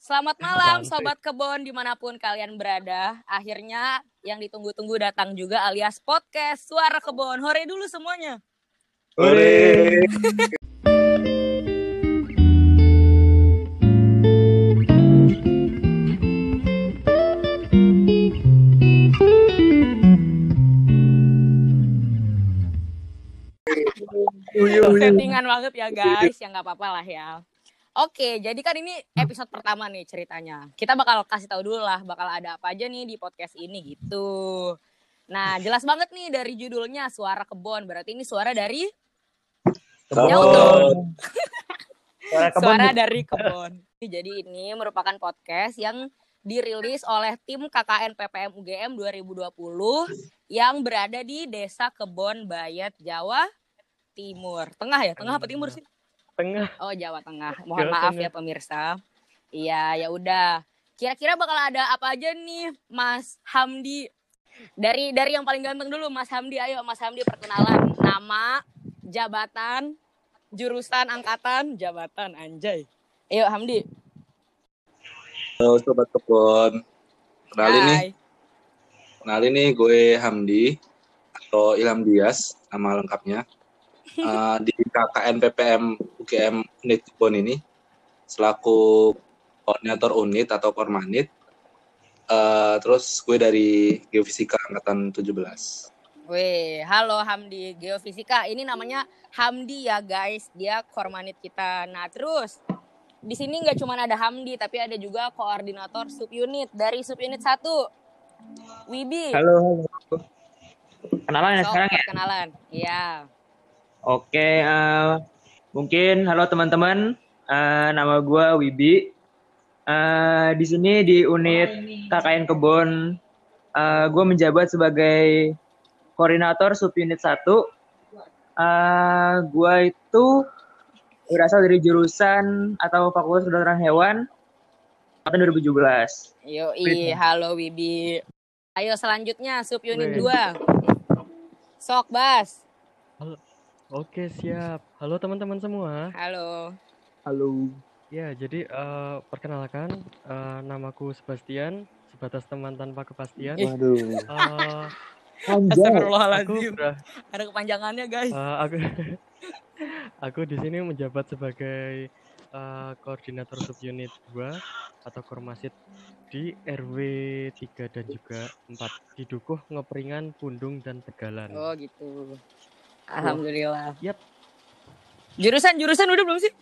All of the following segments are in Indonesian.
Selamat malam Sobat Kebon di mana pun kalian berada. Akhirnya yang ditunggu-tunggu datang juga alias podcast Suara Kebon. Hore dulu semuanya. Hore. Settingan banget ya guys, ya nggak apa-apa lah ya. Oke, jadi kan ini episode pertama nih ceritanya. Kita bakal kasih tahu dulu lah, bakal ada apa aja nih di podcast ini gitu. Nah, jelas banget nih dari judulnya Suara Kebon. Berarti ini suara dari Kebon. suara, kebon. suara dari kebon. Jadi ini merupakan podcast yang dirilis oleh tim KKN PPM UGM 2020 yang berada di Desa Kebon Bayat, Jawa Timur. Tengah ya? Tengah apa timur sih? Tengah. Oh, Jawa Tengah. Mohon Jawa maaf Tengah. ya pemirsa. Iya, ya udah. Kira-kira bakal ada apa aja nih, Mas Hamdi? Dari dari yang paling ganteng dulu, Mas Hamdi. Ayo, Mas Hamdi perkenalan. Nama, jabatan, jurusan, angkatan, jabatan, anjay. Ayo, Hamdi. Halo Sobat Kebon. Kenalin nih. Kenalin nih gue Hamdi atau Ilham Dias nama lengkapnya. Uh, di KKN PPM UGM Unit Kebon ini selaku koordinator unit atau kormanit. Uh, terus gue dari Geofisika angkatan 17. Wih, halo Hamdi Geofisika. Ini namanya Hamdi ya guys. Dia kormanit kita. Nah, terus di sini nggak cuma ada Hamdi tapi ada juga koordinator subunit dari subunit satu Wibi halo halo kenalan ya so, sekarang ya kenalan iya oke uh, mungkin halo teman-teman uh, nama gue Wibi uh, di sini di unit KKN Kebon uh, gue menjabat sebagai koordinator subunit satu uh, gue itu berasal dari jurusan atau Fakultas Kedokteran Hewan tahun 2017. Yo, i, halo Wibi. Ayo selanjutnya sub unit 2. Sok, Bas. Halo. Oke, siap. Halo teman-teman semua. Halo. Halo. Ya, jadi uh, perkenalkan uh, namaku Sebastian, sebatas teman tanpa kepastian. Waduh. Uh, Astagfirullahaladzim. Ada kepanjangannya, guys. Uh, aku Aku di sini menjabat sebagai uh, koordinator subunit 2 atau Kormasit di RW 3 dan juga 4 di Dukuh, Ngepringan, Pundung dan Tegalan. Oh, gitu. Alhamdulillah. Yap. Jurusan jurusan udah belum sih?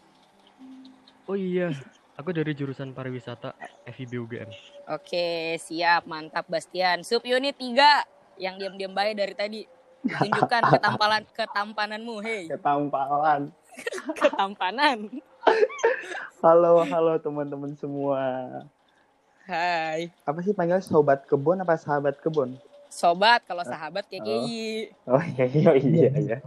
Oh iya, aku dari jurusan pariwisata FIB UGM. Oke, siap, mantap Bastian. Subunit 3 yang diam-diam baik dari tadi. Tunjukkan ketampanan ketampananmu, hei. Ketampanan. Ketampanan. halo, halo teman-teman semua. Hai. Apa sih panggil sobat kebun apa sahabat kebun? Sobat, kalau sahabat KKI. Oh, oh iya, iya, iya, iya.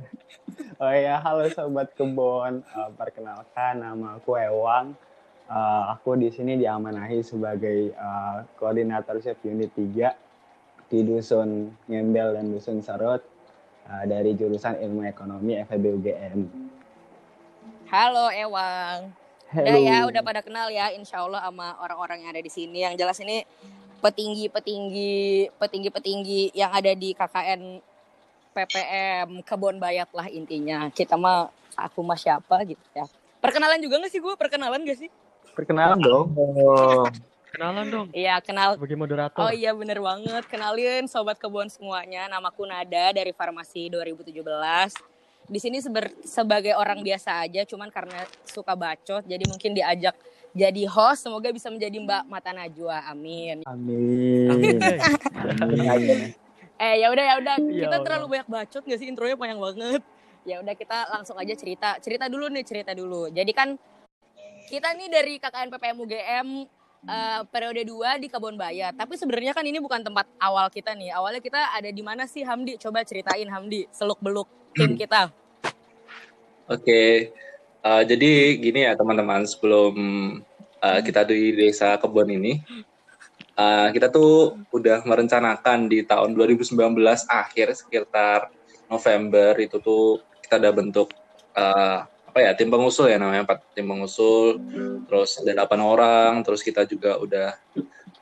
Oh iya, halo sobat kebun. Uh, perkenalkan nama aku Ewang. Uh, aku di sini diamanahi sebagai uh, koordinator chef unit 3 di dusun Ngembel dan dusun Sarot uh, dari jurusan Ilmu Ekonomi FEB UGM. Halo Ewang. Halo. Udah ya, udah pada kenal ya insya Allah sama orang-orang yang ada di sini. Yang jelas ini petinggi-petinggi petinggi-petinggi yang ada di KKN PPM Kebon Bayat lah intinya. Kita mah aku mah siapa gitu ya. Perkenalan juga gak sih gue? Perkenalan gak sih? Perkenalan dong. Kenalan dong. Iya, kenal. Sebagai moderator. Oh iya bener banget. Kenalin sobat kebun semuanya. Namaku Nada dari Farmasi 2017. Di sini seber, sebagai orang biasa aja, cuman karena suka bacot, jadi mungkin diajak jadi host. Semoga bisa menjadi Mbak Mata Najwa. Amin. Amin. Amin. eh ya udah ya udah. Ya Kita terlalu banyak bacot gak sih intronya panjang banget. Ya udah kita langsung aja cerita. Cerita dulu nih, cerita dulu. Jadi kan kita nih dari KKN PPM UGM uh, periode 2 di Kebon Bayat. Tapi sebenarnya kan ini bukan tempat awal kita nih. Awalnya kita ada di mana sih Hamdi? Coba ceritain Hamdi, seluk-beluk tim kita. Oke. Uh, jadi gini ya teman-teman, sebelum uh, kita di desa Kebon ini, uh, kita tuh udah merencanakan di tahun 2019 akhir sekitar November itu tuh kita udah bentuk uh, apa ya tim pengusul ya namanya empat tim pengusul terus ada delapan orang terus kita juga udah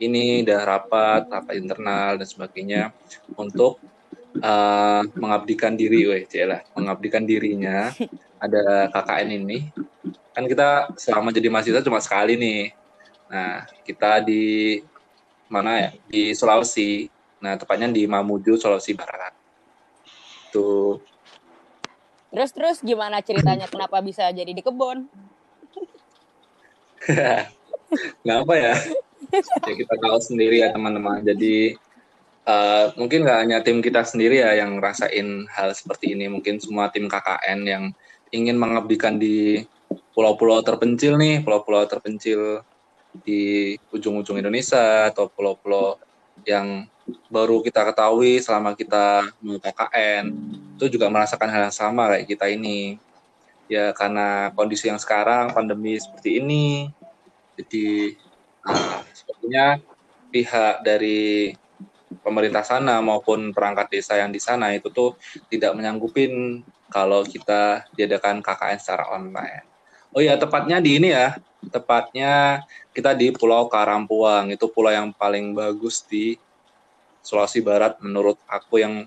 ini udah rapat rapat internal dan sebagainya untuk uh, mengabdikan diri weh lah mengabdikan dirinya ada KKN ini kan kita selama jadi mahasiswa cuma sekali nih nah kita di mana ya di Sulawesi nah tepatnya di Mamuju Sulawesi Barat tuh Terus terus gimana ceritanya kenapa bisa jadi di kebun? Kenapa ya? ya kita tahu sendiri ya teman-teman. Jadi uh, mungkin nggak hanya tim kita sendiri ya yang ngerasain hal seperti ini. Mungkin semua tim KKN yang ingin mengabdikan di pulau-pulau terpencil nih, pulau-pulau terpencil di ujung-ujung Indonesia atau pulau-pulau yang baru kita ketahui selama kita mau KKN itu juga merasakan hal yang sama kayak kita ini. Ya karena kondisi yang sekarang pandemi seperti ini jadi nah, sepertinya pihak dari pemerintah sana maupun perangkat desa yang di sana itu tuh tidak menyanggupin kalau kita diadakan KKN secara online. Oh ya tepatnya di ini ya, tepatnya kita di Pulau Karampuang itu pulau yang paling bagus di Sulawesi Barat menurut aku yang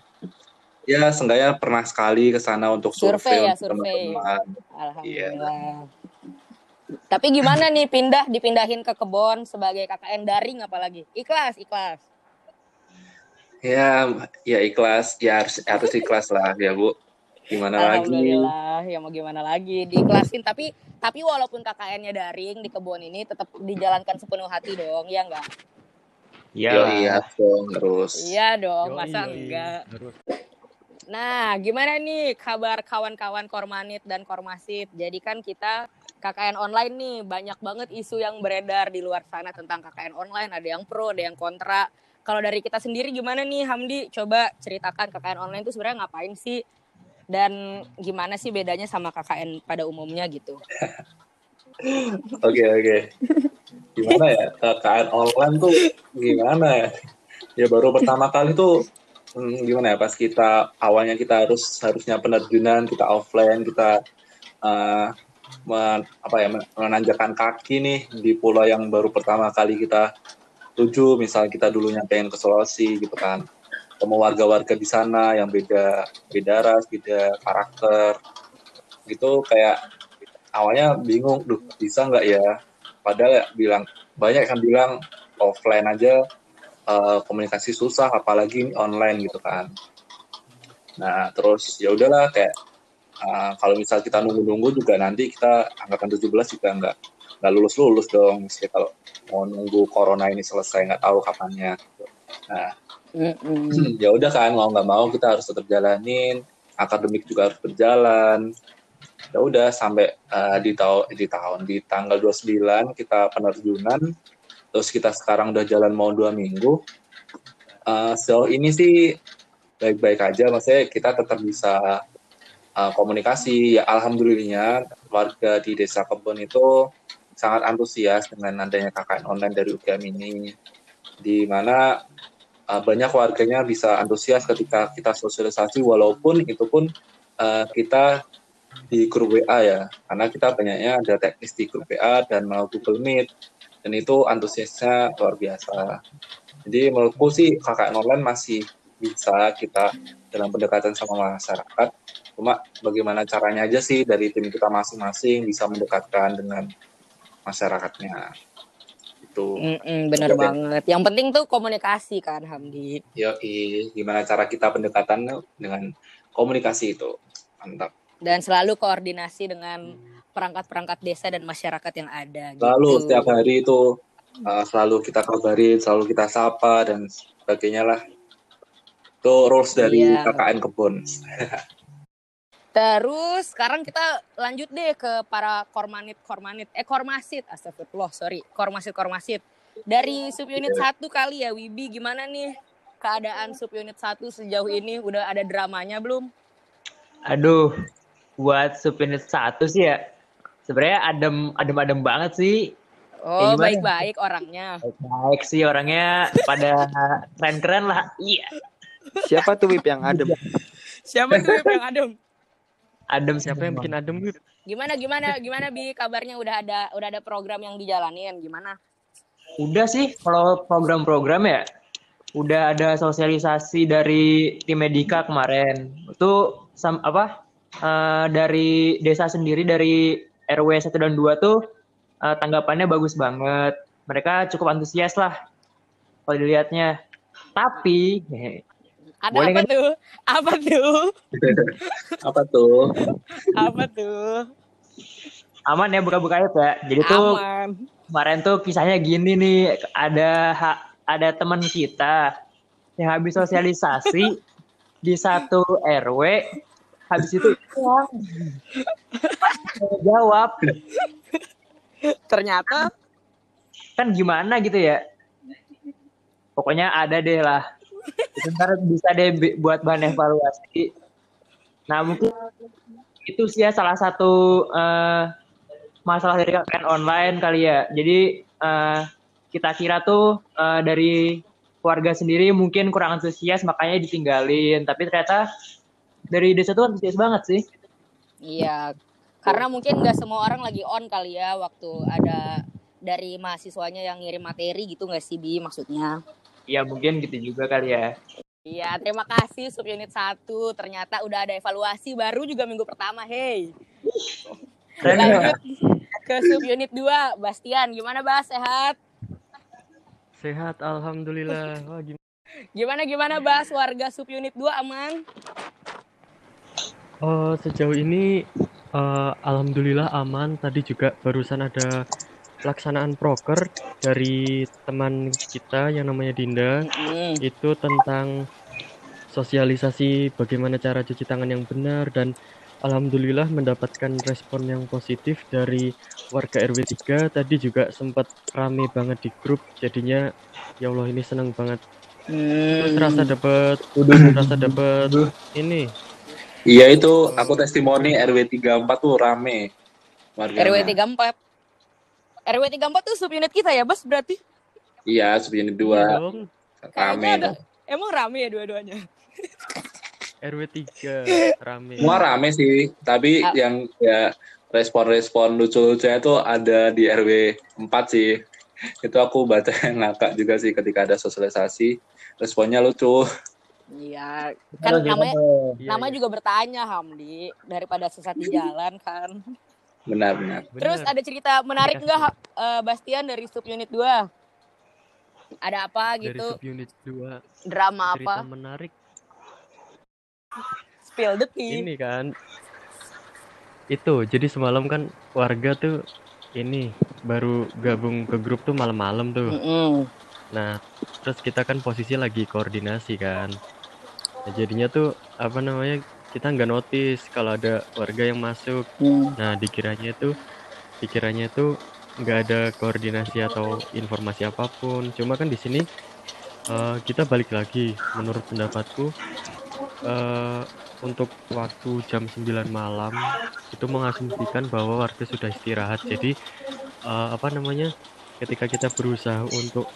ya seenggaknya pernah sekali ke sana untuk survei, survei ya, survei. Teman-teman. Alhamdulillah. Iya. Tapi gimana nih pindah dipindahin ke kebon sebagai KKN daring apalagi? Ikhlas, ikhlas. Ya, ya ikhlas, ya harus harus ikhlas lah ya, Bu. Gimana Alhamdulillah, lagi? ya mau gimana lagi? Diikhlasin tapi tapi walaupun KKN-nya daring di kebun ini tetap dijalankan sepenuh hati dong, ya enggak? Iya. iya dong terus. Iya dong, masa enggak? Nah, gimana nih kabar kawan-kawan Kormanit dan Kormasit? Jadi kan kita KKN online nih banyak banget isu yang beredar di luar sana tentang KKN online. Ada yang pro, ada yang kontra. Kalau dari kita sendiri gimana nih Hamdi? Coba ceritakan KKN online itu sebenarnya ngapain sih? Dan gimana sih bedanya sama KKN pada umumnya gitu? Oke oke. Gimana ya KKN online tuh gimana ya? Ya baru pertama kali tuh hmm, gimana ya pas kita awalnya kita harus harusnya penerjunan kita offline kita uh, men, apa ya menanjakan kaki nih di pulau yang baru pertama kali kita tuju misal kita dulunya pengen ke Sulawesi gitu kan ketemu warga-warga di sana yang beda beda ras beda karakter gitu kayak awalnya bingung, duh bisa nggak ya? Padahal ya bilang banyak yang bilang offline aja uh, komunikasi susah, apalagi online gitu kan. Nah terus ya udahlah kayak uh, kalau misal kita nunggu-nunggu juga nanti kita angkatan 17 juga nggak nggak lulus lulus dong. Misalnya kalau mau nunggu corona ini selesai nggak tahu kapannya. Gitu. Nah mm-hmm. ya udah kan mau nggak mau kita harus tetap jalanin akademik juga harus berjalan ya udah sampai uh, di tahun di tahun di tanggal 29 kita penerjunan terus kita sekarang udah jalan mau dua minggu uh, sejauh ini sih baik-baik aja maksudnya kita tetap bisa uh, komunikasi ya alhamdulillahnya warga di desa kebun itu sangat antusias dengan adanya KKN online dari UGM ini di mana uh, banyak warganya bisa antusias ketika kita sosialisasi walaupun itu pun uh, kita di grup WA ya, karena kita banyaknya ada teknis di grup WA dan melalui Google Meet, dan itu antusiasnya luar biasa. Jadi menurutku sih KKN online masih bisa kita dalam pendekatan sama masyarakat, cuma bagaimana caranya aja sih dari tim kita masing-masing bisa mendekatkan dengan masyarakatnya. Itu. Mm bener Oke. banget. Yang penting tuh komunikasi kan, Hamdi. Yo, gimana cara kita pendekatan dengan komunikasi itu. Mantap dan selalu koordinasi dengan perangkat-perangkat desa dan masyarakat yang ada. Lalu gitu. setiap hari itu uh, selalu kita kabarin, selalu kita sapa dan sebagainya lah. Itu rules dari iya. KKN Kebun. Terus sekarang kita lanjut deh ke para kormanit kormanit. Eh kormasit astagfirullah sorry. Kormasit kormasit. Dari subunit satu kali ya Wibi. Gimana nih keadaan subunit satu sejauh ini? Udah ada dramanya belum? Aduh buat subunit satu sih ya sebenarnya adem adem adem banget sih. Oh baik baik orangnya. Baik baik sih orangnya pada keren keren lah. Iya. Siapa tuh Wip yang adem? Siapa tuh Wip yang adem Adem Siapa yang bikin adem gitu? Gimana gimana gimana bi kabarnya udah ada udah ada program yang dijalanin gimana? Udah sih kalau program-program ya udah ada sosialisasi dari tim Medika kemarin. Itu sam, apa uh, dari desa sendiri dari RW 1 dan 2 tuh uh, tanggapannya bagus banget. Mereka cukup antusias lah kalau dilihatnya. Tapi ada Boleh apa kan? tuh? Apa tuh? apa tuh? apa tuh? Aman ya buka-buka ya. Jadi tuh kemarin tuh kisahnya gini nih, ada ada teman kita yang habis sosialisasi di satu RW habis itu jawab ternyata kan gimana gitu ya pokoknya ada deh lah ntar bisa deh buat bahan evaluasi. Nah mungkin itu sih ya salah satu uh, masalah dari kan online kali ya. Jadi uh, kita kira tuh uh, dari keluarga sendiri mungkin kurang antusias makanya ditinggalin. Tapi ternyata dari desa tuh antusias banget sih. Iya. Karena mungkin nggak semua orang lagi on kali ya waktu ada dari mahasiswanya yang ngirim materi gitu nggak sih bi maksudnya Iya mungkin gitu juga kali ya. Iya, terima kasih subunit 1. Ternyata udah ada evaluasi baru juga minggu pertama. Hey. Lanjut ke subunit 2. Bastian, gimana Bas? Sehat? Sehat, alhamdulillah. Wah, gimana? Gimana gimana Bas? Warga subunit 2 aman? Oh, sejauh ini uh, alhamdulillah aman. Tadi juga barusan ada pelaksanaan proker dari teman kita yang namanya Dinda. Mm. Itu tentang sosialisasi bagaimana cara cuci tangan yang benar dan alhamdulillah mendapatkan respon yang positif dari warga RW 3 tadi juga sempat rame banget di grup jadinya ya Allah ini senang banget. Hmm. terus rasa dapat rasa dapat ini. Iya itu aku testimoni RW 34 tuh rame. Warga RW 34 RW 34 tuh subunit kita ya bos berarti iya subunit 2 iya rame ada, emang rame ya dua-duanya RW 3 rame. Semua rame sih, tapi ah. yang ya respon-respon lucu-lucunya itu ada di RW 4 sih. Itu aku baca yang ngakak juga sih ketika ada sosialisasi, responnya lucu. Iya, kan namanya iya, nama iya. juga bertanya Hamdi daripada sesat di jalan kan. Benar, benar. Terus ada cerita menarik nggak uh, Bastian dari subunit 2? Ada apa gitu? Dari subunit 2. Drama cerita apa? Cerita menarik Spill the tea. Ini kan. Itu, jadi semalam kan warga tuh ini baru gabung ke grup tuh malam-malam tuh. Mm -hmm. Nah, terus kita kan posisi lagi koordinasi kan. Nah, jadinya tuh apa namanya kita nggak notice kalau ada warga yang masuk. Mm. Nah, dikiranya tuh dikiranya tuh nggak ada koordinasi atau informasi apa pun. Cuma kan di sini uh, kita balik lagi. Menurut pendapatku uh, untuk waktu jam 9 malam itu mengasumsikan bahwa warga sudah istirahat. Jadi uh, apa namanya? Ketika kita berusaha untuk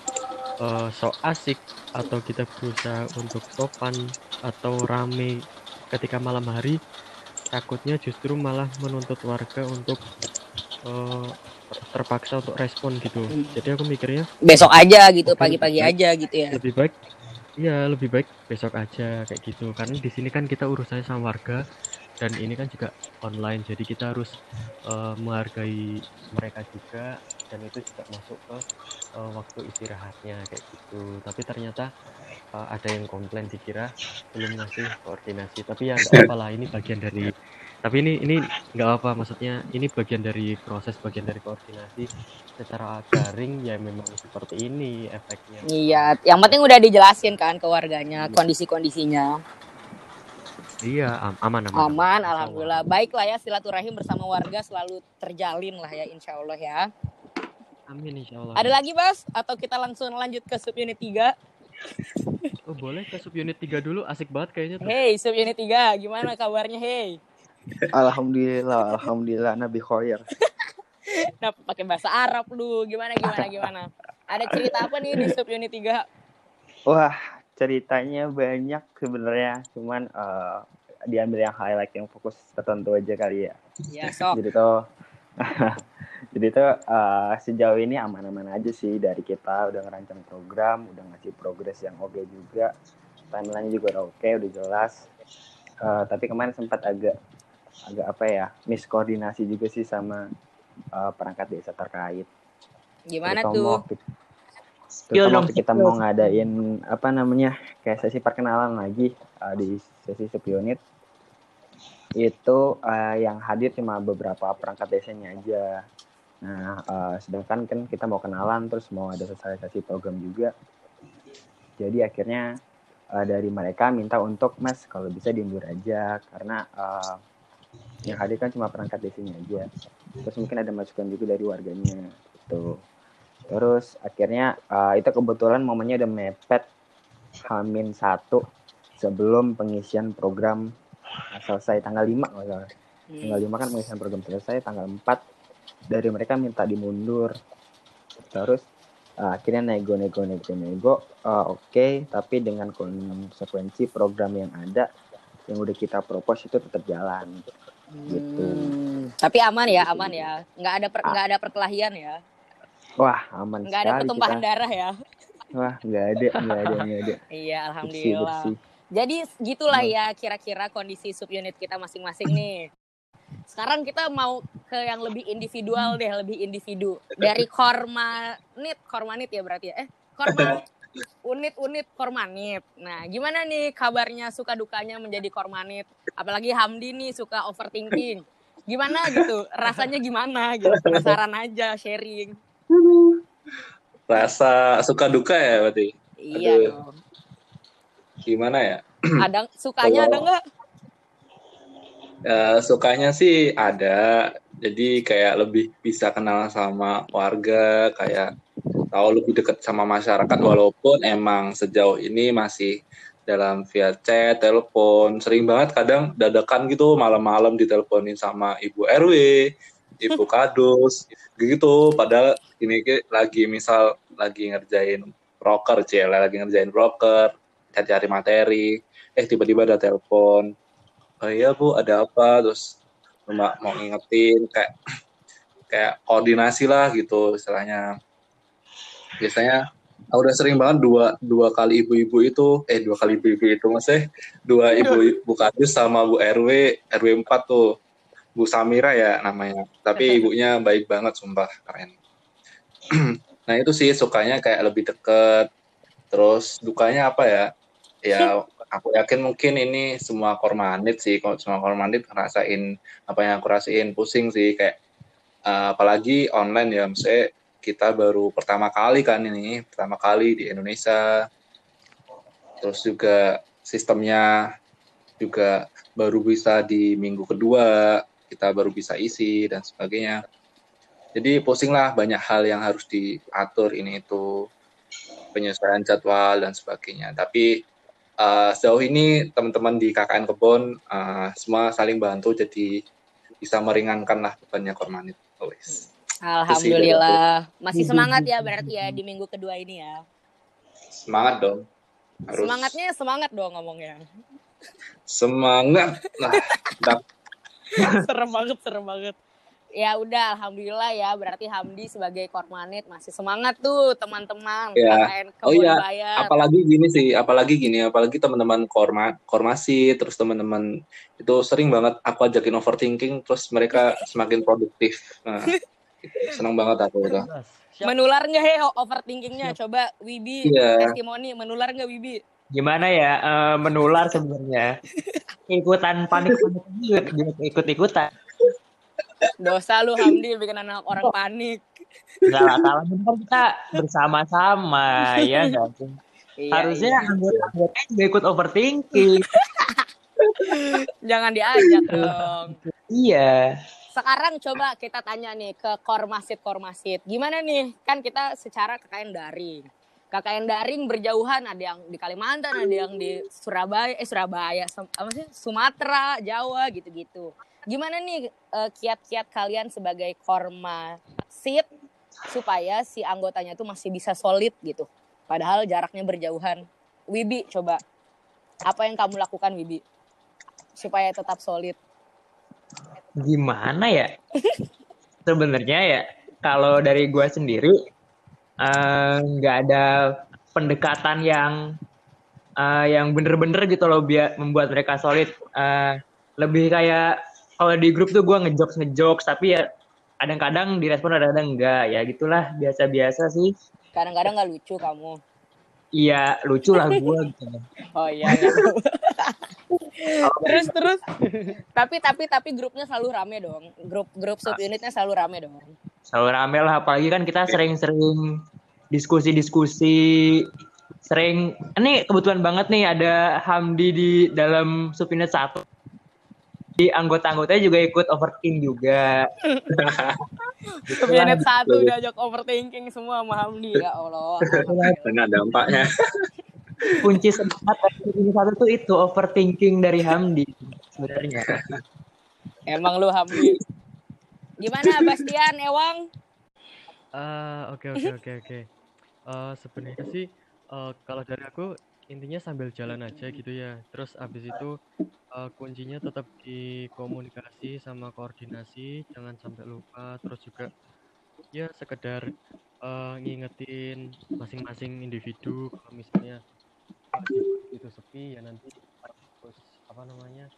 uh, sok asik atau kita berusaha untuk sopan atau rame ketika malam hari, takutnya justru malah menuntut warga untuk uh, terpaksa untuk respon gitu. Hmm. Jadi aku mikirnya besok aja gitu, pagi-pagi aja gitu ya. Lebih baik Iya, lebih baik besok aja kayak gitu. Karena di sini kan kita urusannya sama warga dan ini kan juga online. Jadi kita harus uh, menghargai mereka juga dan itu juga masuk ke uh, waktu istirahatnya kayak gitu. Tapi ternyata uh, ada yang komplain dikira belum ngasih koordinasi. Tapi ya nggak apa lah, ini bagian dari tapi ini ini nggak apa maksudnya ini bagian dari proses bagian dari koordinasi. Secara daring ya memang seperti ini efeknya. Iya yang penting udah dijelasin kan ke warganya iya. kondisi kondisinya iya am aman aman aman. Alhamdulillah. Baik lah ya silaturahim bersama warga selalu terjalin lah ya insya Allah ya amin insya Allah ada lagi bas atau kita langsung lanjut ke subunit 3 Oh boleh ke subunit 3 dulu asik banget kayaknya tuh. Hey subunit 3 gimana kabarnya hey Alhamdulillah, alhamdulillah Nabi Khoir. nah, pakai bahasa Arab lu. Gimana gimana gimana? Ada cerita apa nih di subunit 3? Wah, ceritanya banyak sebenarnya, cuman uh, diambil yang highlight yang fokus tertentu aja kali ya. Ya, sok. Jadi tuh jadi tuh uh, sejauh ini aman-aman aja sih dari kita udah ngerancang program, udah ngasih progres yang oke okay juga. Timeline juga udah oke, okay, udah jelas. Uh, tapi kemarin sempat agak agak apa ya, miskoordinasi juga sih sama uh, perangkat desa terkait. Gimana tuh? Terus waktu kita mau ngadain apa namanya kayak sesi perkenalan lagi uh, di sesi sepionit itu uh, yang hadir cuma beberapa perangkat desanya aja. Nah, uh, sedangkan kan kita mau kenalan terus mau ada sosialisasi program juga. Jadi akhirnya uh, dari mereka minta untuk Mas kalau bisa diundur aja karena uh, yang hadir kan cuma perangkat desanya aja. Terus mungkin ada masukan juga dari warganya gitu. Terus akhirnya uh, itu kebetulan momennya udah mepet Hamin satu sebelum pengisian program selesai tanggal 5 kalau. Tanggal 5 kan pengisian program selesai, tanggal 4 dari mereka minta dimundur. Terus uh, akhirnya nego nego nego nego uh, oke okay, tapi dengan konsekuensi program yang ada yang udah kita propose itu tetap jalan gitu. Hmm, tapi aman ya, aman ya. Nggak ada per, nggak ada perkelahian ya. Wah, aman Nggak ada pertumpahan kita. darah ya. Wah, nggak ada, nggak ada, nggak ada. iya, alhamdulillah. Bersih, bersih. Jadi gitulah hmm. ya kira-kira kondisi subunit kita masing-masing nih. Sekarang kita mau ke yang lebih individual deh, lebih individu. Dari kormanit, kormanit ya berarti ya. Eh, korma unit-unit kormanit. Nah, gimana nih kabarnya suka dukanya menjadi kormanit? Apalagi Hamdi nih suka overthinking. Gimana gitu? Rasanya gimana gitu? Penasaran aja sharing. Rasa suka duka ya berarti? Iya Aduh. dong. Gimana ya? Ada sukanya Kalau, ada nggak? Uh, sukanya sih ada. Jadi kayak lebih bisa kenal sama warga, kayak tahu lebih dekat sama masyarakat walaupun emang sejauh ini masih dalam via chat, telepon, sering banget kadang dadakan gitu malam-malam diteleponin sama ibu RW, ibu kadus, gitu. Padahal ini lagi misal lagi ngerjain broker, cila lagi ngerjain broker, cari materi, eh tiba-tiba ada telepon, oh iya bu ada apa, terus mbak mau ngingetin kayak kayak koordinasi lah gitu istilahnya. Biasanya aku udah sering banget dua dua kali ibu-ibu itu eh dua kali ibu-ibu itu masih dua ibu ibu kadus sama bu RW RW 4 tuh Bu Samira ya namanya. Tapi ibunya baik banget, sumpah keren. nah itu sih sukanya kayak lebih deket. Terus dukanya apa ya? Ya aku yakin mungkin ini semua kormanit sih. Kalau semua kormanit ngerasain apa yang aku rasain pusing sih kayak uh, apalagi online ya. Misalnya kita baru pertama kali kan ini, pertama kali di Indonesia. Terus juga sistemnya juga baru bisa di minggu kedua kita baru bisa isi dan sebagainya. Jadi pusing lah banyak hal yang harus diatur ini itu penyesuaian jadwal dan sebagainya. Tapi uh, sejauh ini teman-teman di KKN Kebon uh, semua saling bantu jadi bisa meringankan lah bebannya Kormanit. Always. Alhamdulillah. Masih semangat ya berarti ya di minggu kedua ini ya. Semangat dong. Harus... Semangatnya semangat dong ngomongnya. Semangat. Nah, serem banget, serem banget. Ya udah, alhamdulillah ya. Berarti Hamdi sebagai kormanit masih semangat tuh teman-teman. Ya. Oh iya. Bayar. Apalagi gini sih, apalagi gini, apalagi teman-teman korma, kormasi, terus teman-teman itu sering banget aku ajakin overthinking, terus mereka semakin produktif. Nah, senang banget aku itu. Menular nggak he overthinkingnya? Coba Wibi yeah. testimoni, menular nggak Wibi? Gimana ya uh, menular sebenarnya? ikutan panik panik ikut ikutan dosa lu Hamdi bikin anak orang panik. Enggak lah kalau bener kita bersama-sama ya enggak iya, harusnya iya. anggota juga ikut overthinking. Jangan diajak dong. Iya. Sekarang coba kita tanya nih ke kormasit kormasit gimana nih? Kan kita secara kekayaan daring. KKN daring berjauhan ada yang di Kalimantan ada yang di Surabaya eh Surabaya apa sih? Sumatera Jawa gitu-gitu gimana nih uh, kiat-kiat kalian sebagai korma sit supaya si anggotanya tuh masih bisa solid gitu padahal jaraknya berjauhan Wibi coba apa yang kamu lakukan Wibi supaya tetap solid? Gimana ya? Sebenarnya ya kalau dari gue sendiri eh, nggak uh, ada pendekatan yang uh, yang bener-bener gitu loh biar membuat mereka solid. Uh, lebih kayak kalau di grup tuh gue ngejokes ngejokes tapi ya kadang-kadang direspon kadang-kadang enggak ya gitulah biasa-biasa sih. Kadang-kadang nggak lucu kamu. Iya lucu lah gue gitu. oh iya, iya. terus terus. Tapi tapi tapi grupnya selalu rame dong. Grup grup subunitnya selalu rame dong. Selalu rame lah apalagi kan kita sering-sering diskusi-diskusi sering. Ini kebetulan banget nih ada Hamdi di dalam subunit satu di anggota-anggotanya juga ikut overthinking juga. Kebianet satu diajak overthinking semua sama Hamdi ya Allah. Karena dampaknya. Kunci semangat dari satu tuh itu overthinking dari Hamdi sebenarnya. Emang lu Hamdi. Gimana Bastian, Ewang? Uh, oke oke oke oke. Eh, sebenarnya sih uh, kalau dari aku intinya sambil jalan aja gitu ya. Terus abis itu uh, kuncinya tetap di komunikasi sama koordinasi, jangan sampai lupa. Terus juga ya sekedar uh, ngingetin masing-masing individu kalau misalnya itu sepi ya nanti terus apa namanya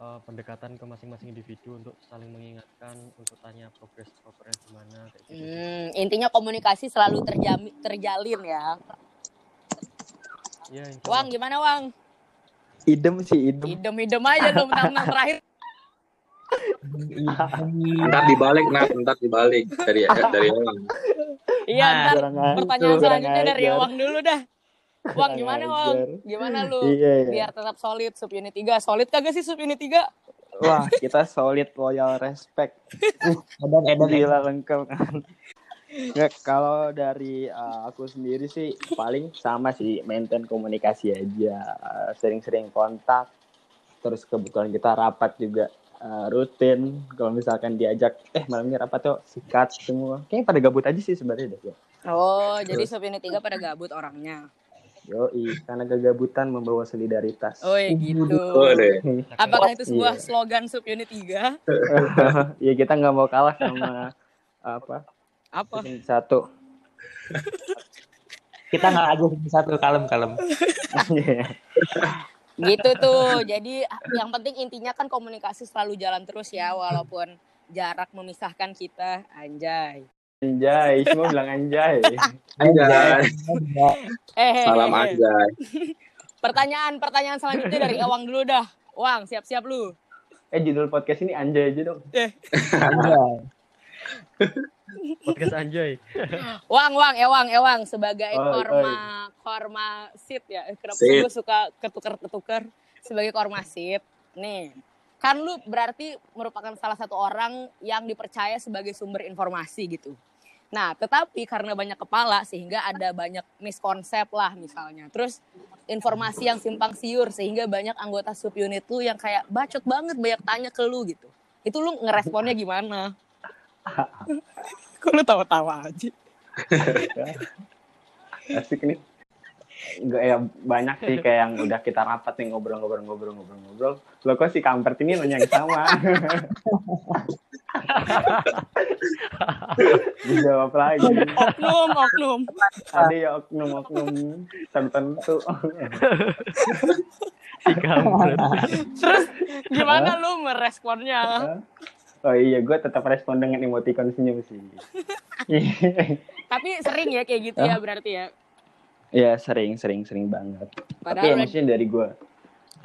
uh, pendekatan ke masing-masing individu untuk saling mengingatkan untuk tanya progres progres gimana kayak gitu. Hmm, intinya komunikasi selalu terjamin terjalin ya. Ya, Wang gimana Wang? idem sih idem. Idem idem aja dong menang terakhir. Ntar dibalik nah ntar dibalik dari dari Ewang iya nah, pertanyaan selanjutnya dari Ewang dulu dah. Wang gimana Wang? gimana lu? Iya, iya. biar tetap solid sub unit 3 solid kagak sih sub unit 3 wah kita solid loyal respect. Edan edan gila lengkap kan Ya, kalau dari uh, aku sendiri sih paling sama sih maintain komunikasi aja, sering-sering uh, kontak. Terus kebetulan kita rapat juga uh, rutin. Kalau misalkan diajak, eh malam ini rapat tuh sikat semua. Kayaknya pada gabut aja sih sebenarnya deh. Ya. Oh, jadi sub unit 3 pada gabut orangnya. Yo, karena kegabutan membawa solidaritas. Oh, ya gitu. Oh, deh. Apakah itu sebuah yeah. slogan sub unit 3? Iya, kita nggak mau kalah sama apa apa? Satu. Kita nggak aja satu kalem kalem. gitu tuh. Jadi yang penting intinya kan komunikasi selalu jalan terus ya walaupun jarak memisahkan kita. Anjay. Anjay, semua bilang anjay. Anjay. Eh, Salam anjay. Pertanyaan pertanyaan selanjutnya dari Awang dulu dah. Wang, siap-siap lu. Eh judul podcast ini anjay aja dong. Eh. anjay. Podcast Anjay. Wang, Wang, Ewang, Ewang sebagai oh, korma oh. korma sit ya. Kenapa gue suka ketukar-ketukar sebagai korma sit. Nih, kan lu berarti merupakan salah satu orang yang dipercaya sebagai sumber informasi gitu. Nah, tetapi karena banyak kepala sehingga ada banyak miskonsep lah misalnya. Terus informasi yang simpang siur sehingga banyak anggota subunit lu yang kayak bacot banget banyak tanya ke lu gitu. Itu lu ngeresponnya gimana? Kok lu tawa-tawa aja? Asik nih. Enggak ya banyak sih kayak yang udah kita rapat nih ngobrol-ngobrol-ngobrol-ngobrol-ngobrol. Lo kok si kampret ini nanya yang sama? Dijawab lagi. Oknum, oknum. Ada ya oknum, oknum tertentu. si kampret. Terus gimana lu meresponnya? Oh iya, gue tetap respon dengan emoticon senyum sih. Tapi sering ya kayak gitu ya berarti ya? Iya sering, sering, sering banget. Padahal Tapi ya maksudnya dari gue.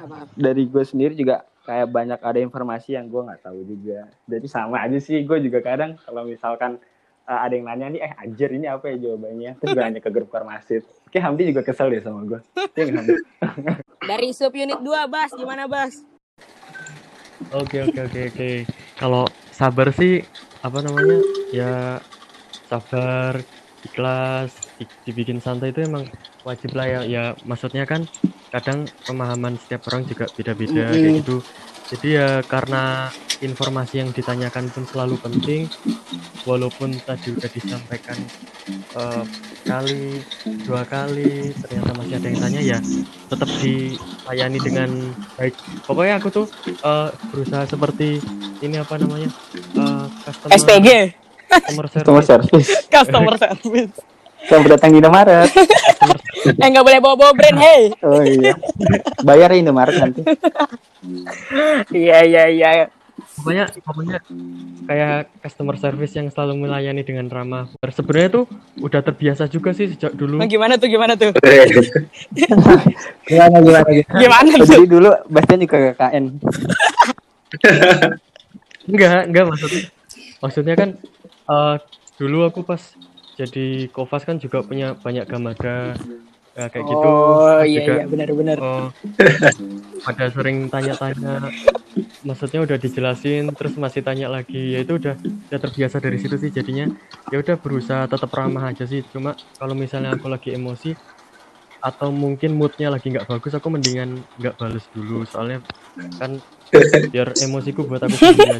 Apa? Dari gue sendiri juga kayak banyak ada informasi yang gue nggak tahu juga. Jadi sama aja sih, gue juga kadang kalau misalkan uh, ada yang nanya nih, eh anjir ini apa ya jawabannya? Terus gue nanya ke grup Karmasit. Kayak Hamdi juga kesel deh sama gue. Iya dari sub unit 2, Bas, gimana Bas? Oke oke oke oke. Kalau sabar sih apa namanya ya sabar ikhlas dibikin santai itu emang wajib lah ya ya maksudnya kan kadang pemahaman setiap orang juga beda-beda mm -hmm. kayak gitu jadi ya karena informasi yang ditanyakan pun selalu penting walaupun tadi udah disampaikan uh, kali dua kali ternyata masih ada yang tanya ya tetap dilayani dengan baik pokoknya aku tuh uh, berusaha seperti ini apa namanya uh, customer, SPG customer service customer service Selamat datang di Indomaret. eh nggak boleh bawa-bawa brand, hey. Oh iya. Bayar ya Indomaret nanti. Iya iya iya. Pokoknya pokoknya kayak customer service yang selalu melayani dengan ramah. Sebenarnya tuh udah terbiasa juga sih sejak dulu. Nah, gimana tuh gimana tuh? gimana gimana gimana? Gimana tuh? Jadi dulu Bastian juga KKN. enggak, enggak maksudnya. Maksudnya kan uh, dulu aku pas jadi Kovas kan juga punya banyak gamada ya, kayak oh, gitu. Oh iya juga, iya benar-benar. Oh, ada sering tanya-tanya, maksudnya udah dijelasin, terus masih tanya lagi, ya itu udah udah terbiasa dari situ sih jadinya. Ya udah berusaha tetap ramah aja sih. Cuma kalau misalnya aku lagi emosi atau mungkin moodnya lagi nggak bagus, aku mendingan nggak balas dulu, soalnya kan biar emosiku buat aku aja.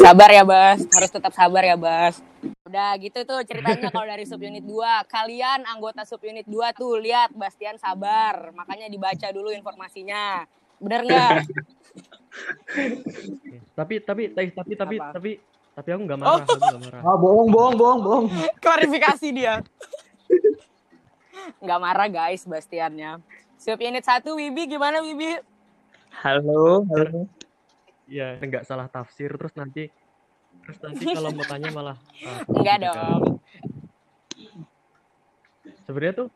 Sabar ya Bas, harus tetap sabar ya Bas. Udah gitu tuh ceritanya kalau dari subunit 2. Kalian anggota subunit 2 tuh lihat Bastian sabar, makanya dibaca dulu informasinya. Bener nggak? tapi tapi tapi tapi tapi tapi tapi aku nggak marah, oh. aku nggak marah. Oh, bohong, bohong, bohong, bohong. Klarifikasi dia. Nggak marah guys Bastiannya. Subunit 1 Wibi gimana Wibi? Halo, halo. Iya, nggak salah tafsir terus nanti Terus nanti kalau mau tanya malah uh, enggak dong. Sebenarnya tuh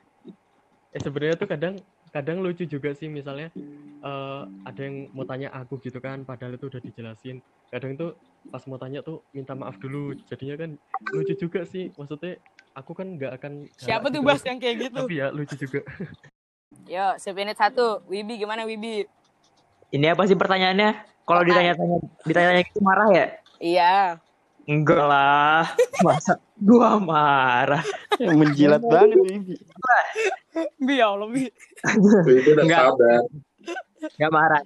eh sebenarnya tuh kadang kadang lucu juga sih misalnya uh, ada yang mau tanya aku gitu kan padahal itu udah dijelasin. Kadang tuh pas mau tanya tuh minta maaf dulu. Jadinya kan lucu juga sih. Maksudnya aku kan nggak akan Siapa tuh Bas yang kayak gitu? Tapi ya lucu juga. Yo, sepenit satu. Wibi gimana Wibi? Ini apa sih pertanyaannya? Kalau ditanya-tanya ditanya-tanya itu marah ya? Iya. Enggak lah. Masa gua marah. Yang menjilat banget Bibi. Bi ya Allah, Bi. Enggak. Enggak marah.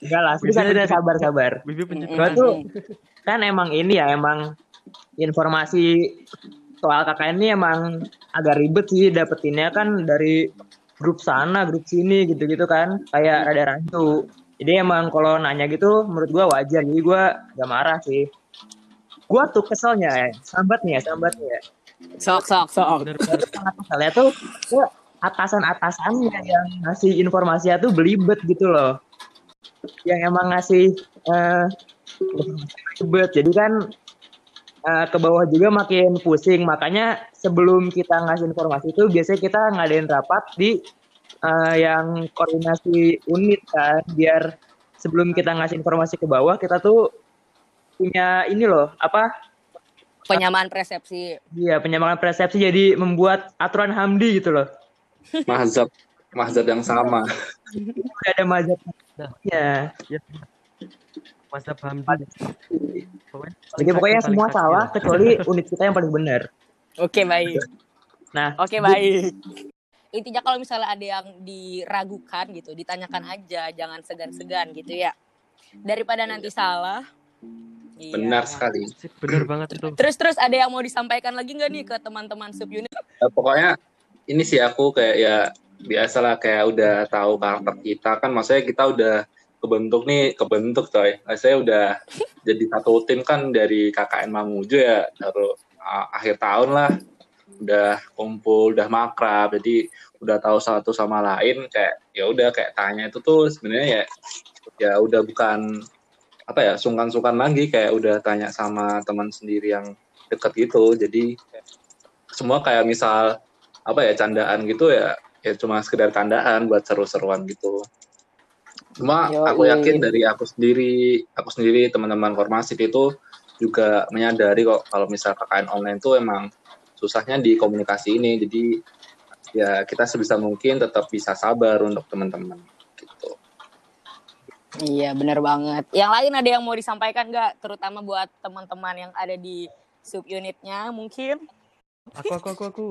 Enggak lah, bisa udah sabar-sabar. Bibi penjilat. Gua tuh kan emang ini ya, emang informasi soal KKN ini emang agak ribet sih dapetinnya kan dari grup sana, grup sini gitu-gitu kan. Kayak rada rancu jadi emang kalau nanya gitu menurut gue wajar. Jadi gue gak marah sih. Gue tuh keselnya ya sambat nih ya sambat nih ya sok sok sok keselnya tuh atasan atasannya yang ngasih informasinya tuh belibet gitu loh. Yang emang ngasih uh, belibet. Jadi kan uh, ke bawah juga makin pusing. Makanya sebelum kita ngasih informasi itu biasanya kita ngadain rapat di uh, yang koordinasi unit kan biar sebelum kita ngasih informasi ke bawah kita tuh punya ini loh apa? Penyamaan persepsi. Iya penyamaan persepsi jadi membuat aturan Hamdi gitu loh. Mazhab mazhab yang sama. Udah ada mazhab. Ya, ya. mazhab Hamdi. Jadi pokoknya semua salah kecuali unit kita yang paling benar. Oke baik. Nah. Oke baik intinya kalau misalnya ada yang diragukan gitu ditanyakan aja jangan segan-segan gitu ya. Daripada nanti salah. Iya. benar sekali. Benar banget itu. Terus terus ada yang mau disampaikan lagi nggak nih ke teman-teman subunit uh, pokoknya ini sih aku kayak ya biasalah kayak udah tahu karakter kita kan maksudnya kita udah kebentuk nih kebentuk coy. Saya udah jadi satu tim kan dari KKN Mamuju ya baru uh, akhir tahun lah udah kumpul udah makrab jadi udah tahu satu sama lain kayak ya udah kayak tanya itu tuh sebenarnya ya ya udah bukan apa ya sungkan-sungkan lagi kayak udah tanya sama teman sendiri yang deket gitu. Jadi semua kayak misal apa ya candaan gitu ya ya cuma sekedar candaan buat seru-seruan gitu. Cuma Yo, aku yakin dari aku sendiri aku sendiri teman-teman formasit itu juga menyadari kok kalau misal KKN online itu emang susahnya di komunikasi ini. Jadi ya kita sebisa mungkin tetap bisa sabar untuk teman-teman gitu. Iya benar banget. Yang lain ada yang mau disampaikan nggak? Terutama buat teman-teman yang ada di subunitnya mungkin? Aku aku aku aku.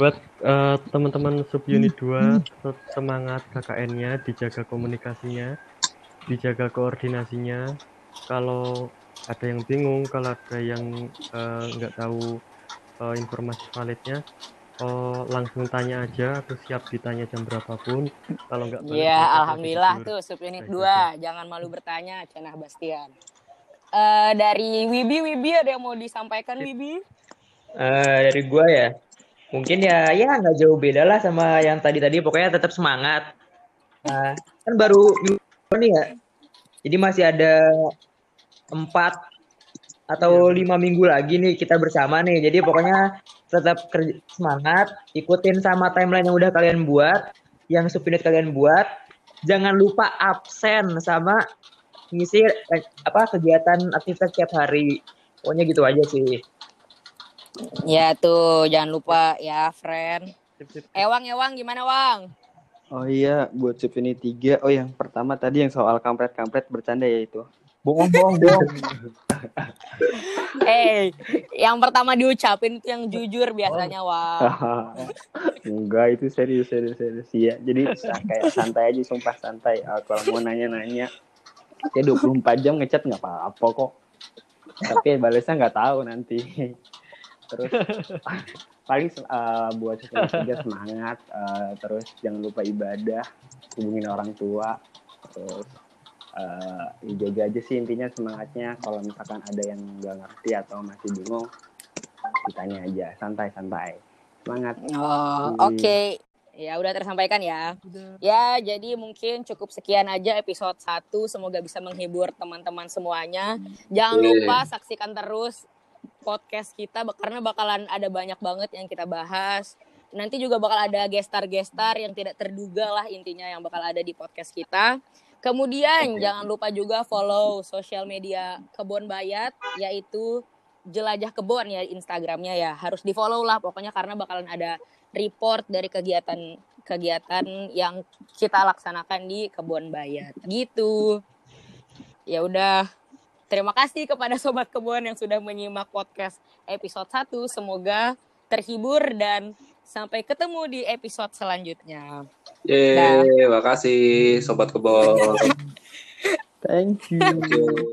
Buat uh, teman-teman subunit 2 tetap semangat KKN-nya dijaga komunikasinya dijaga koordinasinya. Kalau ada yang bingung, kalau ada yang eh, nggak uh, tahu uh, informasi validnya, oh, langsung tanya aja, aku siap ditanya jam berapapun. Kalau nggak Iya, alhamdulillah tuh sub unit 2. Jangan malu bertanya, Cenah Bastian. Uh, dari Wibi, Wibi ada yang mau disampaikan Wibi? Uh, dari gua ya, mungkin ya ya nggak jauh beda lah sama yang tadi tadi pokoknya tetap semangat nah, kan baru nih ya jadi masih ada empat atau iya. lima minggu lagi nih kita bersama nih jadi pokoknya tetap kerja semangat ikutin sama timeline yang udah kalian buat yang subunit kalian buat jangan lupa absen sama ngisi eh, apa kegiatan aktivitas tiap hari pokoknya gitu aja sih Ya tuh, jangan lupa ya, friend. Ewang, Ewang, gimana Wang? Oh iya, buat chip ini tiga. Oh yang pertama tadi yang soal kampret-kampret bercanda ya itu. Bohong, bohong, bohong. Eh, hey, yang pertama diucapin itu yang jujur biasanya, oh. Wang. Enggak, itu serius, serius, serius. Iya, jadi kayak santai aja, sumpah santai. Uh, kalau mau nanya-nanya, ya 24 jam ngechat nggak apa-apa kok. Tapi balasnya nggak tahu nanti terus paling uh, buat juga semangat uh, terus jangan lupa ibadah hubungin orang tua terus uh, jaga aja sih intinya semangatnya kalau misalkan ada yang nggak ngerti atau masih bingung ditanya aja santai santai semangat oh oke okay. Ya udah tersampaikan ya. Udah. Ya jadi mungkin cukup sekian aja episode 1 Semoga bisa menghibur teman-teman semuanya. Jangan lupa saksikan terus podcast kita karena bakalan ada banyak banget yang kita bahas. Nanti juga bakal ada gestar-gestar yang tidak terduga lah intinya yang bakal ada di podcast kita. Kemudian jangan lupa juga follow sosial media Kebon Bayat yaitu Jelajah Kebon ya Instagramnya ya harus di follow lah pokoknya karena bakalan ada report dari kegiatan kegiatan yang kita laksanakan di Kebon Bayat gitu. Ya udah Terima kasih kepada Sobat Kebun yang sudah menyimak podcast episode 1. Semoga terhibur dan sampai ketemu di episode selanjutnya. Yeay, terima kasih Sobat. Thank you. Thank you.